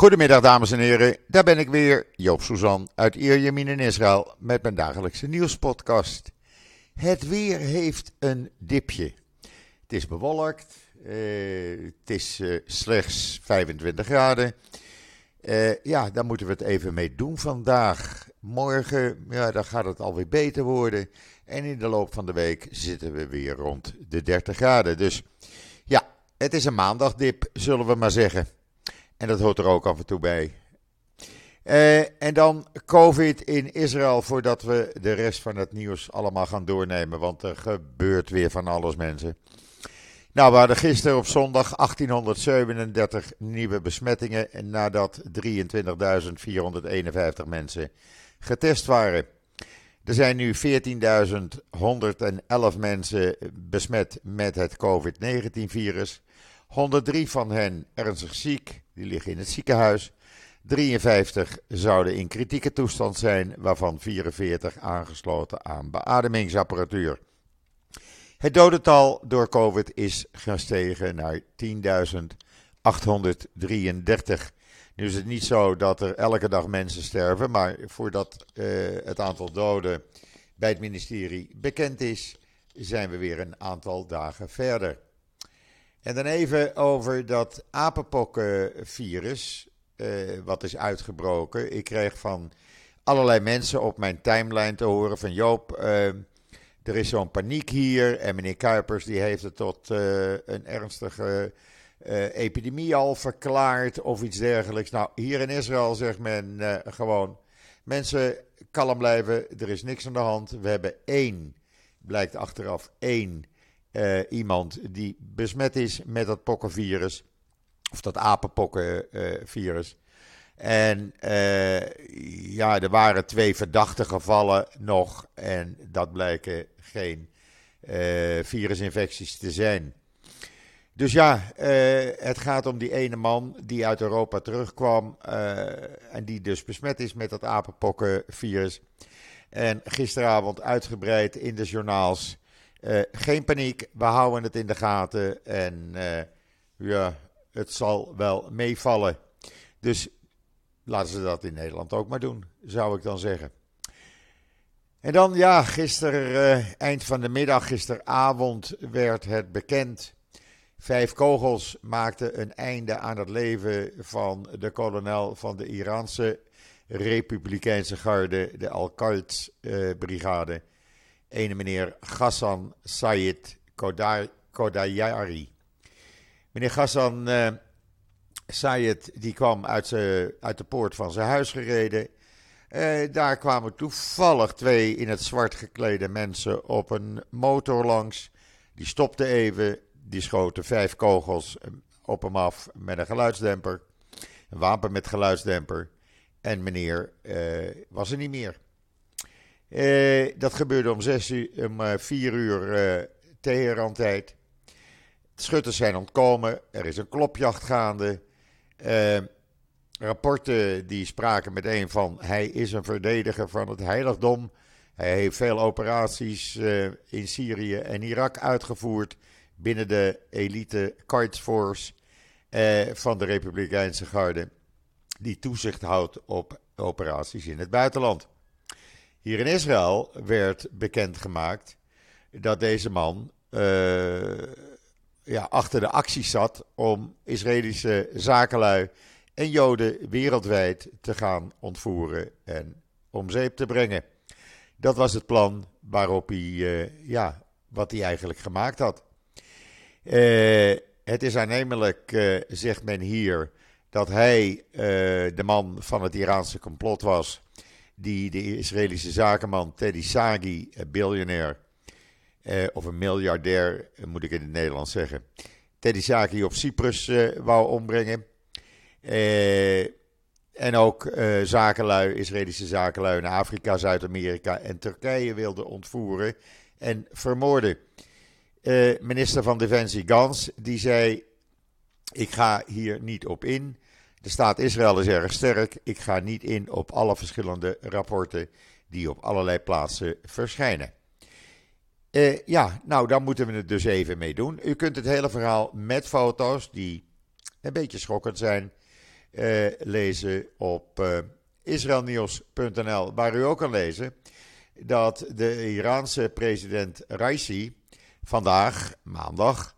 Goedemiddag dames en heren, daar ben ik weer, Joop Suzan uit Ierjemien in Israël met mijn dagelijkse nieuwspodcast. Het weer heeft een dipje. Het is bewolkt, eh, het is eh, slechts 25 graden. Eh, ja, daar moeten we het even mee doen vandaag. Morgen, ja, dan gaat het alweer beter worden. En in de loop van de week zitten we weer rond de 30 graden. Dus ja, het is een maandagdip, zullen we maar zeggen. En dat hoort er ook af en toe bij. Uh, en dan COVID in Israël, voordat we de rest van het nieuws allemaal gaan doornemen. Want er gebeurt weer van alles, mensen. Nou, we hadden gisteren op zondag 1837 nieuwe besmettingen. Nadat 23.451 mensen getest waren. Er zijn nu 14.111 mensen besmet met het COVID-19-virus. 103 van hen ernstig ziek, die liggen in het ziekenhuis. 53 zouden in kritieke toestand zijn, waarvan 44 aangesloten aan beademingsapparatuur. Het dodental door COVID is gestegen naar 10.833. Nu is het niet zo dat er elke dag mensen sterven, maar voordat uh, het aantal doden bij het ministerie bekend is, zijn we weer een aantal dagen verder. En dan even over dat apenpokkenvirus, uh, wat is uitgebroken. Ik kreeg van allerlei mensen op mijn timeline te horen van Joop, uh, er is zo'n paniek hier. En meneer Kuipers die heeft het tot uh, een ernstige epidemie al verklaard of iets dergelijks. Nou, hier in Israël zegt men gewoon, mensen kalm blijven, er is niks aan de hand. We hebben één, blijkt achteraf één uh, iemand die besmet is met dat pokkenvirus. Of dat apenpokkenvirus. en uh, ja, er waren twee verdachte gevallen nog. En dat blijken geen uh, virusinfecties te zijn. Dus ja, het gaat om die ene man die uit Europa terugkwam. en die dus besmet is met dat apenpokkenvirus. En gisteravond uitgebreid in de journaals uh, geen paniek, we houden het in de gaten en uh, ja, het zal wel meevallen. Dus laten ze dat in Nederland ook maar doen, zou ik dan zeggen. En dan, ja, gisteren, uh, eind van de middag, gisteravond, werd het bekend. Vijf kogels maakten een einde aan het leven van de kolonel van de Iraanse Republikeinse Garde, de Al-Qaeda-brigade ene meneer Ghassan Sayed Kodayari. Meneer Ghassan uh, Sayed die kwam uit, uit de poort van zijn huis gereden. Uh, daar kwamen toevallig twee in het zwart geklede mensen op een motor langs. Die stopten even, die schoten vijf kogels op hem af met een geluidsdemper. Een wapen met geluidsdemper. En meneer was er niet meer. Uh, dat gebeurde om, zes uur, om vier uur uh, Teheran-tijd. Schutters zijn ontkomen. Er is een klopjacht gaande. rapporten die spraken meteen van hij is een verdediger van het heiligdom. Hij heeft veel operaties in Syrië en Irak uitgevoerd binnen de elite Quds Force van de Republikeinse Garde. Die toezicht houdt op operaties in het buitenland. Hier in Israël werd bekendgemaakt dat deze man uh, ja, achter de acties zat om Israëlische zakenlui en Joden wereldwijd te gaan ontvoeren en om zeep te brengen. Dat was het plan waarop hij, uh, ja, wat hij eigenlijk gemaakt had. Uh, het is aannemelijk, zegt men hier, dat hij de man van het Iraanse complot was die de Israëlische zakenman Teddy Sagi, biljonair, eh, of een miljardair eh, moet ik in het Nederlands zeggen, Teddy Sagi op Cyprus eh, wou ombrengen. Eh, en ook eh, zakenlui, Israëlische zakenlui in Afrika, Zuid-Amerika en Turkije wilde ontvoeren en vermoorden. Eh, minister van Defensie Gans, die zei, ik ga hier niet op in. De staat Israël is erg sterk. Ik ga niet in op alle verschillende rapporten die op allerlei plaatsen verschijnen. Uh, ja, nou, daar moeten we het dus even mee doen. U kunt het hele verhaal met foto's, die een beetje schokkend zijn, eh, lezen op uh, israelnieuws.nl, waar u ook kan lezen dat de Iraanse president Raisi vandaag, maandag,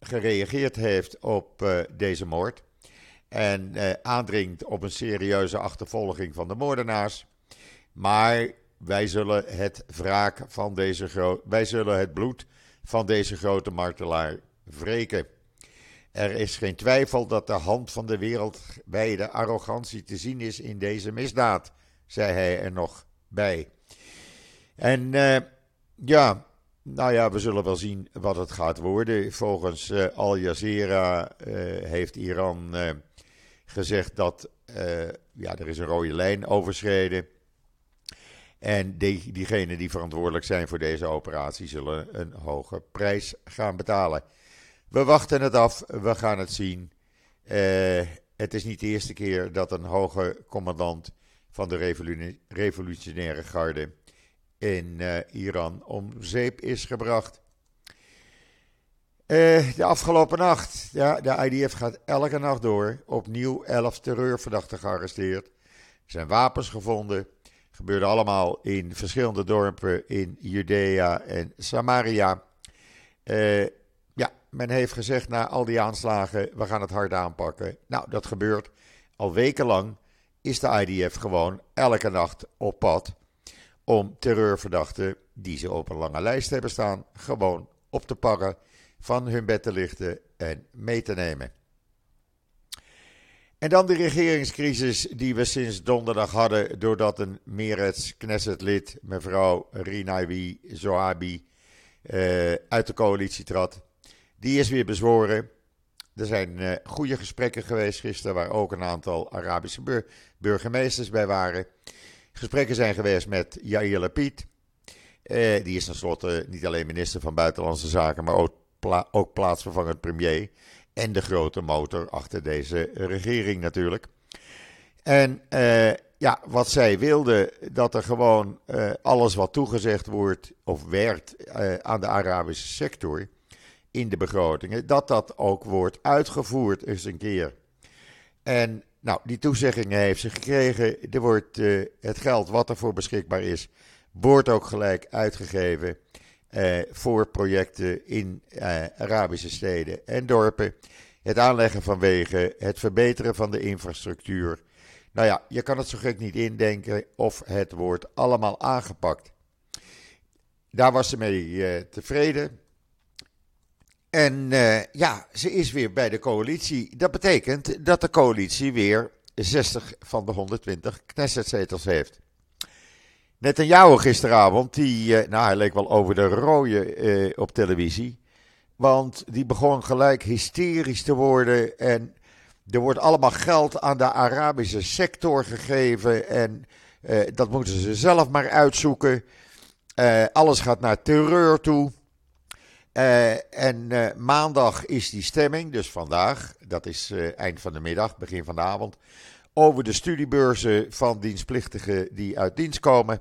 gereageerd heeft op deze moord. En aandringt op een serieuze achtervolging van de moordenaars. Maar wij zullen het wraak van deze wij zullen het bloed van deze grote martelaar wreken. Er is geen twijfel dat de hand van de wereldwijde arrogantie te zien is in deze misdaad, zei hij er nog bij. En uh, ja, nou ja, we zullen wel zien wat het gaat worden. Volgens uh, Al Jazeera uh, heeft Iran gezegd dat ja, er is een rode lijn overschreden en die, diegenen die verantwoordelijk zijn voor deze operatie zullen een hoge prijs gaan betalen. We wachten het af, we gaan het zien. Uh, het is niet de eerste keer dat een hoge commandant van de revolutionaire garde in uh, Iran om zeep is gebracht. Uh, de afgelopen nacht, ja, de IDF gaat elke nacht door. Opnieuw elf terreurverdachten gearresteerd. Er zijn wapens gevonden. Gebeurde allemaal in verschillende dorpen in Judea en Samaria. Uh, ja, men heeft gezegd na al die aanslagen, we gaan het hard aanpakken. Nou, dat gebeurt. Al wekenlang is de IDF gewoon elke nacht op pad om terreurverdachten die ze op een lange lijst hebben staan, gewoon op te pakken, van hun bed te lichten en mee te nemen. En dan de regeringscrisis die we sinds donderdag hadden, doordat een Meretz Knesset-lid, mevrouw Rinawi Zoabi, uh, uit de coalitie trad. Die is weer bezworen. Er zijn uh, goede gesprekken geweest gisteren, waar ook een aantal Arabische burgemeesters bij waren. Gesprekken zijn geweest met Yair Lapid. Uh, die is tenslotte niet alleen minister van Buitenlandse Zaken, maar ook, pla ook plaatsvervangend premier en de grote motor achter deze regering natuurlijk. En uh, ja, wat zij wilde, dat er gewoon uh, alles wat toegezegd wordt of werd uh, aan de Arabische sector in de begrotingen, dat dat ook wordt uitgevoerd eens een keer. En nou, die toezeggingen heeft ze gekregen. Er wordt het geld wat ervoor beschikbaar is, wordt ook gelijk uitgegeven uh, voor projecten in uh, Arabische steden en dorpen. Het aanleggen van wegen, het verbeteren van de infrastructuur. Nou ja, je kan het zo gek niet indenken of het wordt allemaal aangepakt. Daar was ze mee uh, tevreden. En ja, ze is weer bij de coalitie. Dat betekent dat de coalitie weer 60 van de 120 Knessetzetels heeft. Net een jouw gisteravond, die, uh, nou hij leek wel over de rode uh, op televisie. Want die begon gelijk hysterisch te worden en er wordt allemaal geld aan de Arabische sector gegeven en uh, dat moeten ze zelf maar uitzoeken. alles gaat naar terreur toe. en maandag is die stemming, dus vandaag, dat is eind van de middag, begin van de avond over de studiebeurzen van dienstplichtigen die uit dienst komen.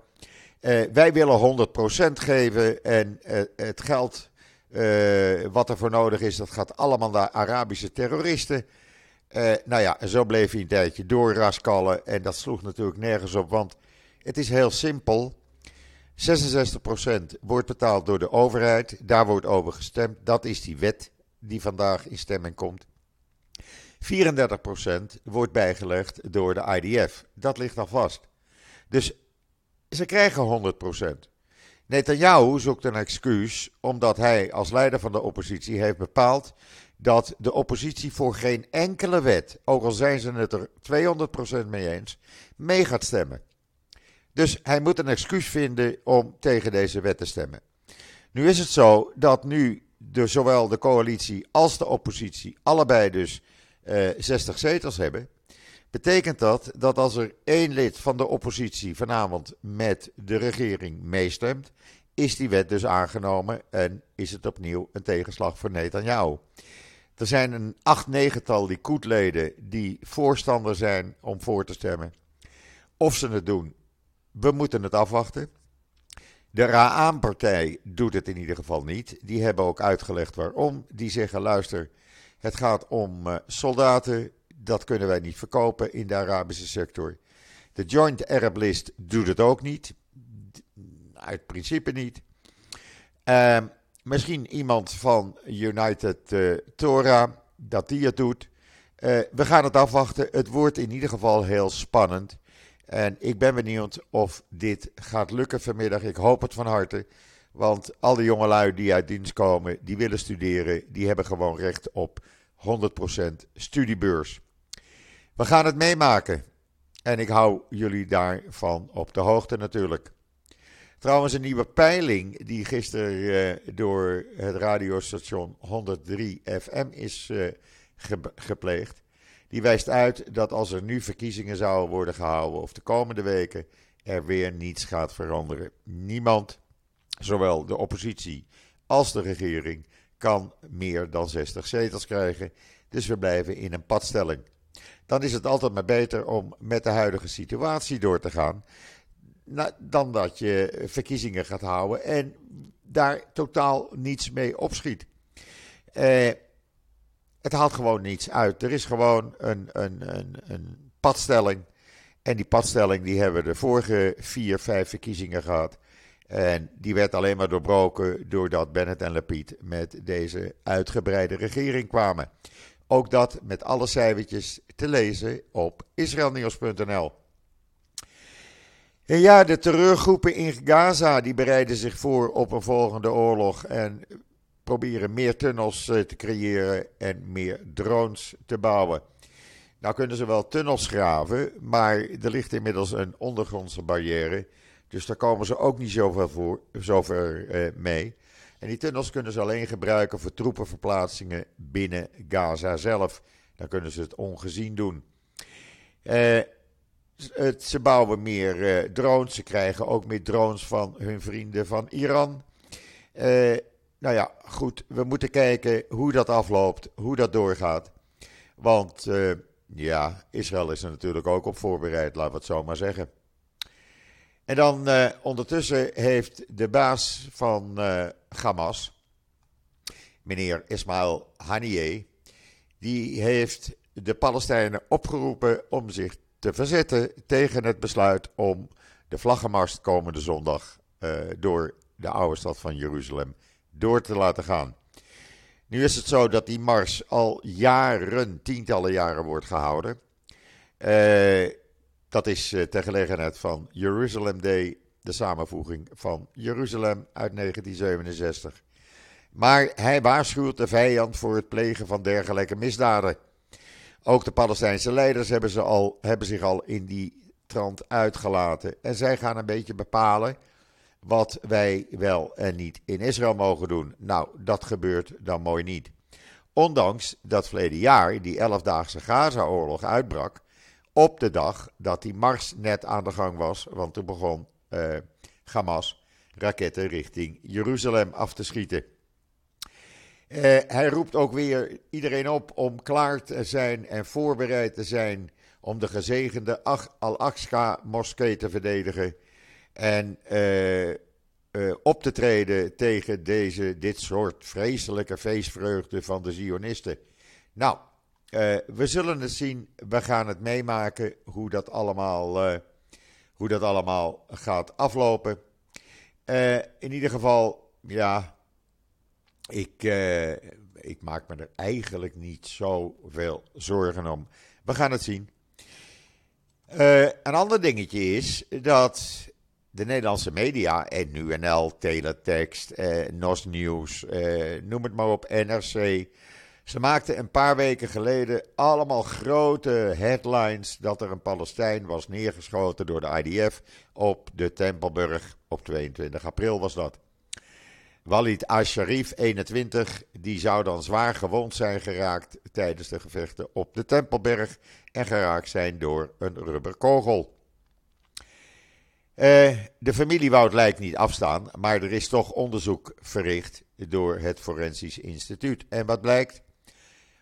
Uh, wij willen 100% geven en uh, het geld uh, wat er voor nodig is, dat gaat allemaal naar Arabische terroristen. nou ja, zo bleef hij een tijdje doorraskallen en dat sloeg natuurlijk nergens op, want het is heel simpel. 66% wordt betaald door de overheid, daar wordt over gestemd. Dat is die wet die vandaag in stemming komt. 34% wordt bijgelegd door de IDF. Dat ligt al vast. Dus ze krijgen 100%. Netanyahu zoekt een excuus omdat hij als leider van de oppositie heeft bepaald dat de oppositie voor geen enkele wet, ook al zijn ze het er 200% mee eens, mee gaat stemmen. Dus hij moet een excuus vinden om tegen deze wet te stemmen. Nu is het zo dat nu zowel de coalitie als de oppositie allebei dus 60 eh, zetels hebben, betekent dat dat als er één lid van de oppositie vanavond met de regering meestemt, is die wet dus aangenomen en is het opnieuw een tegenslag voor Netanyahu. Er zijn een acht negental Likud-leden die voorstander zijn om voor te stemmen. Of ze het doen, we moeten het afwachten. De Ra'an-partij doet het in ieder geval niet. Die hebben ook uitgelegd waarom. Die zeggen: luister, het gaat om uh, soldaten dat kunnen wij niet verkopen in de Arabische sector. De Joint Arab List doet het ook niet. Uit principe niet. Uh, misschien iemand van United uh, Torah, dat die het doet. Uh, we gaan het afwachten. Het wordt in ieder geval heel spannend. En ik ben benieuwd of dit gaat lukken vanmiddag. Ik hoop het van harte. Want al die jongelui die uit dienst komen, die willen studeren, die hebben gewoon recht op 100% studiebeurs. We gaan het meemaken. En ik hou jullie daarvan op de hoogte natuurlijk. Trouwens, een nieuwe peiling die gisteren uh, door het radiostation 103 FM is ge gepleegd. Die wijst uit dat als er nu verkiezingen zouden worden gehouden of de komende weken er weer niets gaat veranderen. Niemand, zowel de oppositie als de regering, kan meer dan 60 zetels krijgen. Dus we blijven in een padstelling. Dan is het altijd maar beter om met de huidige situatie door te gaan. Dan dat je verkiezingen gaat houden en daar totaal niets mee opschiet. Eh, het haalt gewoon niets uit. Er is gewoon een, een, een, een padstelling. En die padstelling die hebben we de vorige vier, vijf verkiezingen gehad. En die werd alleen maar doorbroken doordat Bennett en Lapid met deze uitgebreide regering kwamen. Ook dat met alle cijfertjes te lezen op israelnieuws.nl. En ja, de terreurgroepen in Gaza die bereiden zich voor op een volgende oorlog en proberen meer tunnels eh, te creëren en meer drones te bouwen. Nou kunnen ze wel tunnels graven, maar er ligt inmiddels een ondergrondse barrière. Dus daar komen ze ook niet zoveel, voor, zover eh, mee. En die tunnels kunnen ze alleen gebruiken voor troepenverplaatsingen binnen Gaza zelf. Dan kunnen ze het ongezien doen. Eh, het, ze bouwen meer eh, drones. Ze krijgen ook meer drones van hun vrienden van Iran. Nou ja, goed. We moeten kijken hoe dat afloopt, hoe dat doorgaat. Want ja, Israël is er natuurlijk ook op voorbereid, laten we het zo maar zeggen. En dan uh, ondertussen heeft de baas van uh, Hamas, meneer Ismail Haniyeh, die heeft de Palestijnen opgeroepen om zich te verzetten tegen het besluit om de vlaggenmars komende zondag uh, door de oude stad van Jeruzalem door te laten gaan. Nu is het zo dat die mars al jaren, tientallen jaren wordt gehouden. Uh, dat is uh, ter gelegenheid van Jerusalem Day, de samenvoeging van Jeruzalem uit 1967. Maar hij waarschuwt de vijand voor het plegen van dergelijke misdaden. Ook de Palestijnse leiders hebben, ze al, hebben zich al in die trant uitgelaten. En zij gaan een beetje bepalen wat wij wel en niet in Israël mogen doen. Nou, dat gebeurt dan mooi niet. Ondanks dat verleden jaar die 11-daagse Gaza-oorlog uitbrak, op de dag dat die mars net aan de gang was, want toen begon uh, Hamas raketten richting Jeruzalem af te schieten. Uh, hij roept ook weer iedereen op om klaar te zijn en voorbereid te zijn om de gezegende Al-Aqsa-moskee te verdedigen. En uh, op te treden tegen deze, dit soort vreselijke feestvreugde van de Zionisten. Nou, uh, we zullen het zien. We gaan het meemaken hoe dat allemaal, hoe dat allemaal gaat aflopen. in ieder geval, ja, ik, ik maak me er eigenlijk niet zoveel zorgen om. We gaan het zien. een ander dingetje is dat de Nederlandse media, en NL, Teletext, eh, NOS Nieuws, eh, noem het maar op, NRC. Ze maakten een paar weken geleden allemaal grote headlines dat er een Palestijn was neergeschoten door de IDF op de Tempelburg. Op 22 april was dat. Walid Asharif, 21, die zou dan zwaar gewond zijn geraakt tijdens de gevechten op de Tempelberg en geraakt zijn door een rubberkogel. Uh, de familie wou het lijk niet afstaan, maar er is toch onderzoek verricht door het Forensisch Instituut. En wat blijkt?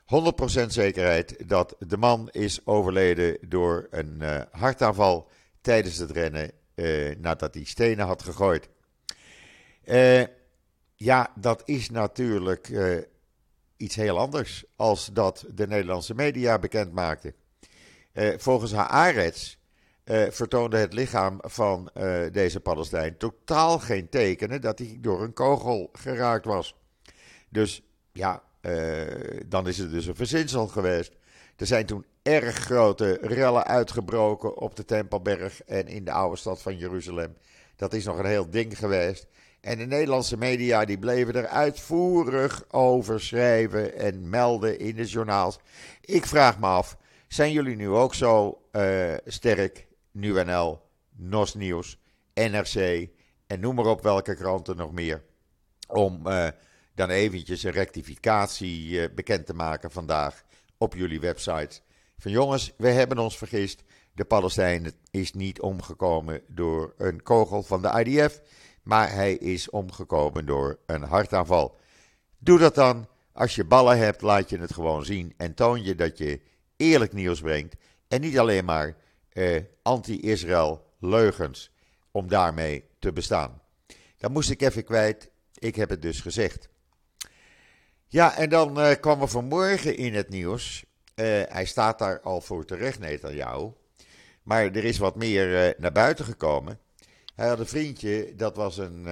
100% zekerheid dat de man is overleden door een uh, hartaanval tijdens het rennen uh, nadat hij stenen had gegooid. ja, dat is natuurlijk iets heel anders als dat de Nederlandse media bekend maakten. volgens Haaretz vertoonde het lichaam van deze Palestijn totaal geen tekenen dat hij door een kogel geraakt was. Dus ja, dan is het dus een verzinsel geweest. Er zijn toen erg grote rellen uitgebroken op de Tempelberg en in de oude stad van Jeruzalem. Dat is nog een heel ding geweest. En de Nederlandse media die bleven er uitvoerig over schrijven en melden in de journaals. Ik vraag me af, zijn jullie nu ook zo uh, sterk? NuNL, NOS Nieuws, NRC en noem maar op welke kranten nog meer. Om uh, dan eventjes een rectificatie uh, bekend te maken vandaag op jullie website. Van jongens, we hebben ons vergist. De Palestijn is niet omgekomen door een kogel van de IDF, maar hij is omgekomen door een hartaanval. Doe dat dan. Als je ballen hebt, laat je het gewoon zien en toon je dat je eerlijk nieuws brengt en niet alleen maar eh, anti-Israël leugens om daarmee te bestaan. Dat moest ik even kwijt. Ik heb het dus gezegd. Ja, en dan uh, kwam er vanmorgen in het nieuws. Uh, hij staat daar al voor terecht, Netanyahu. Maar er is wat meer uh, naar buiten gekomen. Hij had een vriendje, dat was een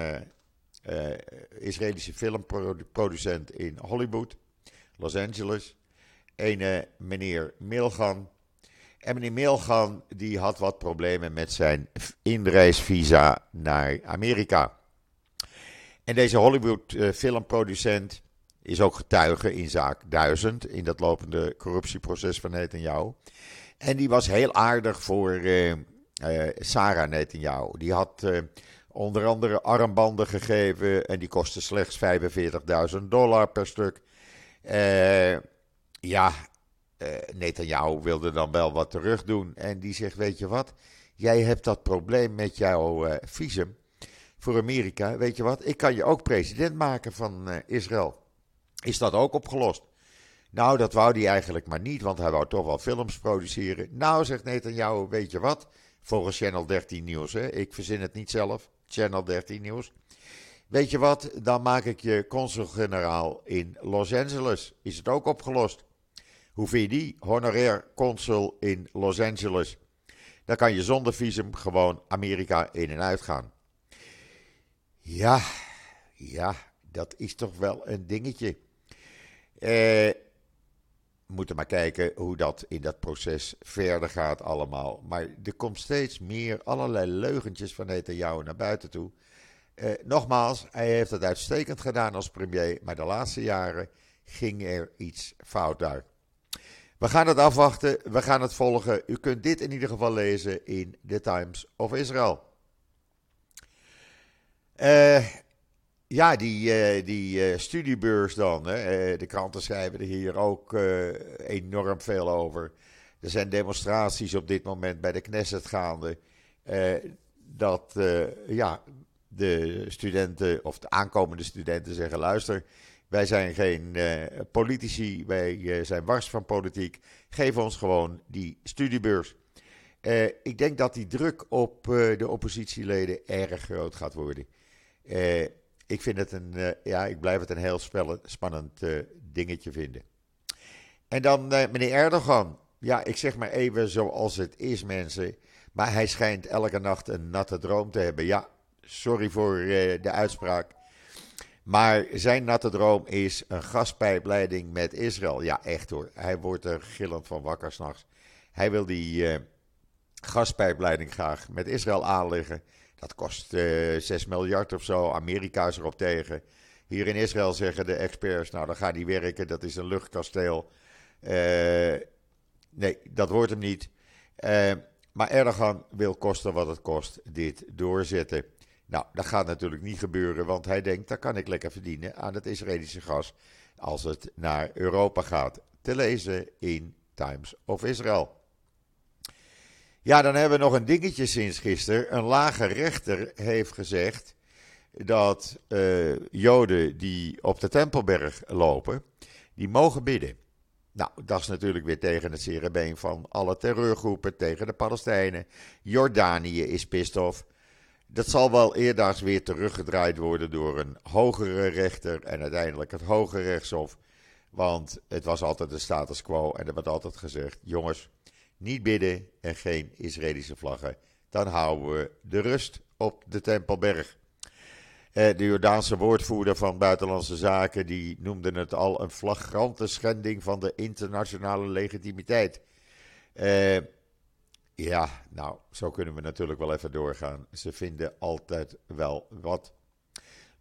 Israëlische filmproducent in Hollywood, Los Angeles. Een meneer Milgan. En meneer Milgan die had wat problemen met zijn inreisvisa naar Amerika. En deze Hollywood filmproducent is ook getuige in zaak 1000 in dat lopende corruptieproces van Netanyahu. En die was heel aardig voor uh, uh, Sarah Netanyahu. Die had uh, onder andere armbanden gegeven en die kostten slechts 45.000 dollar per stuk. ja, Netanyahu wilde dan wel wat terug doen en die zegt, weet je wat, jij hebt dat probleem met jouw visum voor Amerika. Weet je wat, ik kan je ook president maken van Israël is dat ook opgelost. Nou, dat wou hij eigenlijk maar niet, want hij wou toch wel films produceren. Nou, zegt Netanyahu, weet je wat? Volgens Channel 13 Nieuws, hè? ik verzin het niet zelf, Channel 13 Nieuws. Weet je wat, dan maak ik je consul-generaal in Los Angeles. Is het ook opgelost? Hoe vind je die? Honorair consul in Los Angeles. Dan kan je zonder visum gewoon Amerika in en uit gaan. Ja, ja, dat is toch wel een dingetje. Eh, we moeten maar kijken hoe dat in dat proces verder gaat allemaal. Maar er komt steeds meer allerlei leugentjes van Netanyahu naar buiten toe. Eh, nogmaals, hij heeft het uitstekend gedaan als premier, maar de laatste jaren ging er iets fout daar. We gaan het afwachten, we gaan het volgen. U kunt dit in ieder geval lezen in The Times of Israel. Uh, ja, die, uh, die uh, studiebeurs dan. Hè. Uh, de kranten schrijven er hier ook enorm veel over. Er zijn demonstraties op dit moment bij de Knesset gaande. dat ja, de studenten of de aankomende studenten zeggen: luister, wij zijn geen politici, wij zijn wars van politiek. Geef ons gewoon die studiebeurs. ik denk dat die druk op de oppositieleden erg groot gaat worden ik vind het een, uh, ja, ik blijf het een heel spannend uh, dingetje vinden. En dan uh, meneer Erdogan. Ja, ik zeg maar even zoals het is, mensen. Maar hij schijnt elke nacht een natte droom te hebben. Ja, sorry voor de uitspraak. Maar zijn natte droom is een gaspijpleiding met Israël. Ja, echt hoor. Hij wordt er gillend van wakker s'nachts. Hij wil die gaspijpleiding graag met Israël aanleggen. Dat kost uh, eh, 6 miljard of zo. Amerika is erop tegen. Hier in Israël zeggen de experts, nou dan gaat die werken, dat is een luchtkasteel. Uh, nee, dat wordt hem niet. Uh, maar Erdogan wil kosten wat het kost dit doorzetten. Nou, dat gaat natuurlijk niet gebeuren, want hij denkt, dan kan ik lekker verdienen aan het Israëlische gas als het naar Europa gaat. Te lezen in Times of Israel. Ja, dan hebben we nog een dingetje sinds gisteren. Een lage rechter heeft gezegd dat uh, Joden die op de Tempelberg lopen, die mogen bidden. Nou, dat is natuurlijk weer tegen het cerebeen van alle terreurgroepen, tegen de Palestijnen. Jordanië is pissed off. Dat zal wel eerdaags weer teruggedraaid worden door een hogere rechter en uiteindelijk het Hoge Rechtshof. Want het was altijd de status quo en er werd altijd gezegd: jongens, niet bidden en geen Israëlische vlaggen. Dan houden we de rust op de Tempelberg. Eh, de Jordaanse woordvoerder van Buitenlandse Zaken die noemde het al een flagrante schending van de internationale legitimiteit. Uh, ja, nou, zo kunnen we natuurlijk wel even doorgaan. Ze vinden altijd wel wat.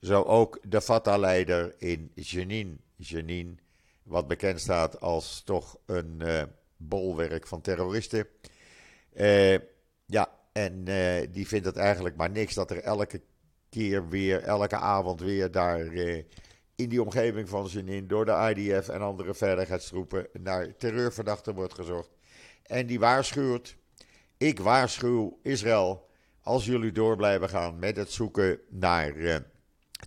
Zo ook de Fatah-leider in Jenin. Jenin, wat bekend staat als toch een uh, bolwerk van terroristen. Uh, ja, en uh, die vindt het eigenlijk maar niks dat er elke keer weer, elke avond weer daar in die omgeving van Jenin door de IDF en andere veiligheidstroepen naar terreurverdachten wordt gezocht. En die waarschuwt ik waarschuw Israël, als jullie door blijven gaan met het zoeken naar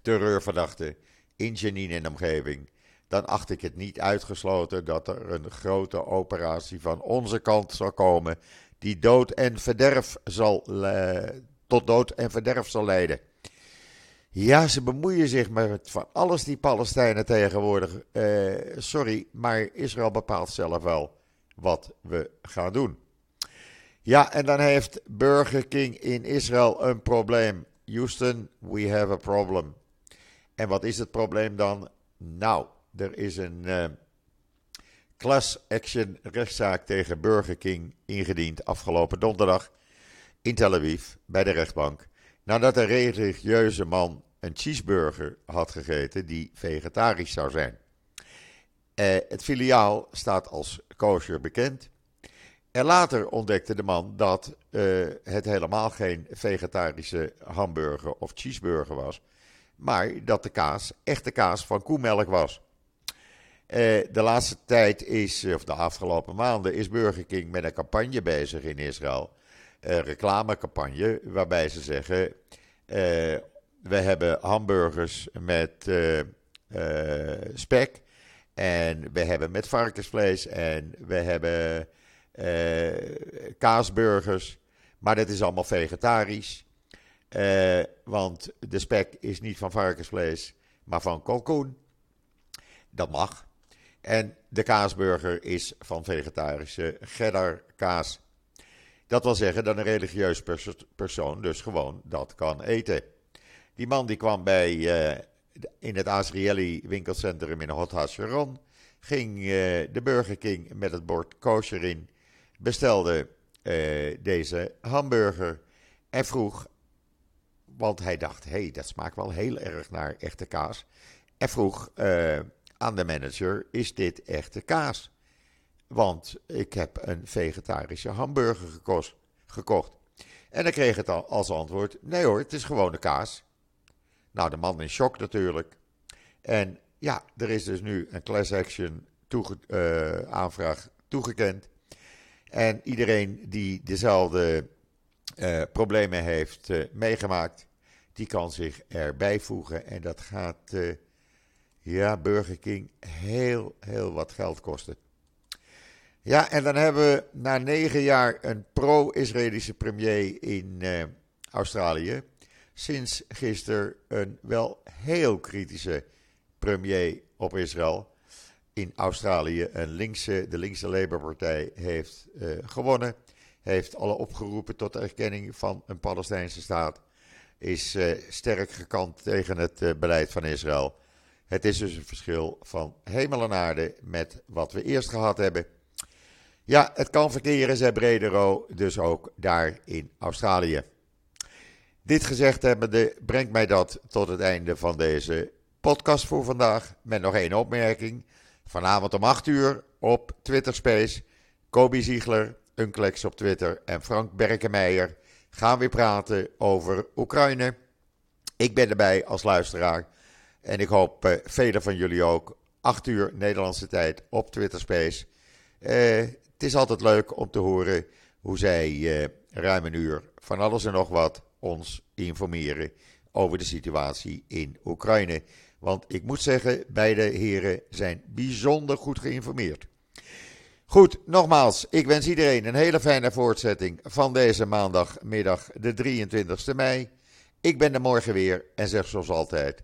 terreurverdachten in Jenin en omgeving, dan acht ik het niet uitgesloten dat er een grote operatie van onze kant zal komen, die dood en verderf zal, tot dood en verderf zal leiden. Ja, ze bemoeien zich met van alles die Palestijnen tegenwoordig. Uh, sorry, maar Israël bepaalt zelf wel wat we gaan doen. Ja, en dan heeft Burger King in Israël een probleem. Houston, we have a problem. En wat is het probleem dan? Nou, er is een uh, class action rechtszaak tegen Burger King ingediend afgelopen donderdag in Tel Aviv bij de rechtbank. Nadat een religieuze man een cheeseburger had gegeten die vegetarisch zou zijn. Uh, het filiaal staat als kosher bekend. En later ontdekte de man dat uh, het helemaal geen vegetarische hamburger of cheeseburger was, maar dat de kaas echte kaas van koemelk was. Uh, de laatste tijd is, of de afgelopen maanden, is Burger King met een campagne bezig in Israël. Een reclamecampagne waarbij ze zeggen: uh, we hebben hamburgers met spek en we hebben met varkensvlees en we hebben uh, kaasburgers. Maar dat is allemaal vegetarisch. Uh, want de spek is niet van varkensvlees, maar van kalkoen. Dat mag. En de kaasburger is van vegetarische cheddar kaas. Dat wil zeggen dat een religieus pers persoon dus gewoon dat kan eten. Die man die kwam bij, uh, in het Azrieli winkelcentrum in Hot Hasharon. Ging uh, de Burger King met het bord kosher in bestelde uh, deze hamburger en vroeg, want hij dacht, hé, hey, dat smaakt wel heel erg naar echte kaas. En vroeg aan de manager, is dit echte kaas? Want ik heb een vegetarische hamburger gekocht. En dan kreeg het als antwoord, nee hoor, het is gewone kaas. Nou, de man in shock natuurlijk. En ja, er is dus nu een class action uh, aanvraag toegekend. En iedereen die dezelfde uh, problemen heeft uh, meegemaakt, die kan zich erbij voegen. En dat gaat, ja, Burger King heel, heel wat geld kosten. Ja, en dan hebben we na negen jaar een pro-Israëlische premier in Australië. Sinds gisteren een wel heel kritische premier op Israël in Australië een linkse, de linkse Labour-partij heeft uh, gewonnen. Heeft alle opgeroepen tot erkenning van een Palestijnse staat. Is uh, sterk gekant tegen het uh, beleid van Israël. Het is dus een verschil van hemel en aarde met wat we eerst gehad hebben. Ja, het kan verkeren, zei Bredero, dus ook daar in Australië. Dit gezegd hebbende brengt mij dat tot het einde van deze podcast voor vandaag. Met nog één opmerking. Vanavond om 8 uur op Twitter Space. Kobi Ziegler, Unclex op Twitter en Frank Berkenmeijer gaan weer praten over Oekraïne. Ik ben erbij als luisteraar. En ik hoop uh, velen van jullie ook. 8 uur Nederlandse tijd op Twitter Space. Uh, het is altijd leuk om te horen hoe zij uh, ruim een uur van alles en nog wat ons informeren over de situatie in Oekraïne. Want ik moet zeggen, beide heren zijn bijzonder goed geïnformeerd. Goed, nogmaals, ik wens iedereen een hele fijne voortzetting van deze maandagmiddag, de 23 mei. Ik ben er morgen weer en zeg zoals altijd: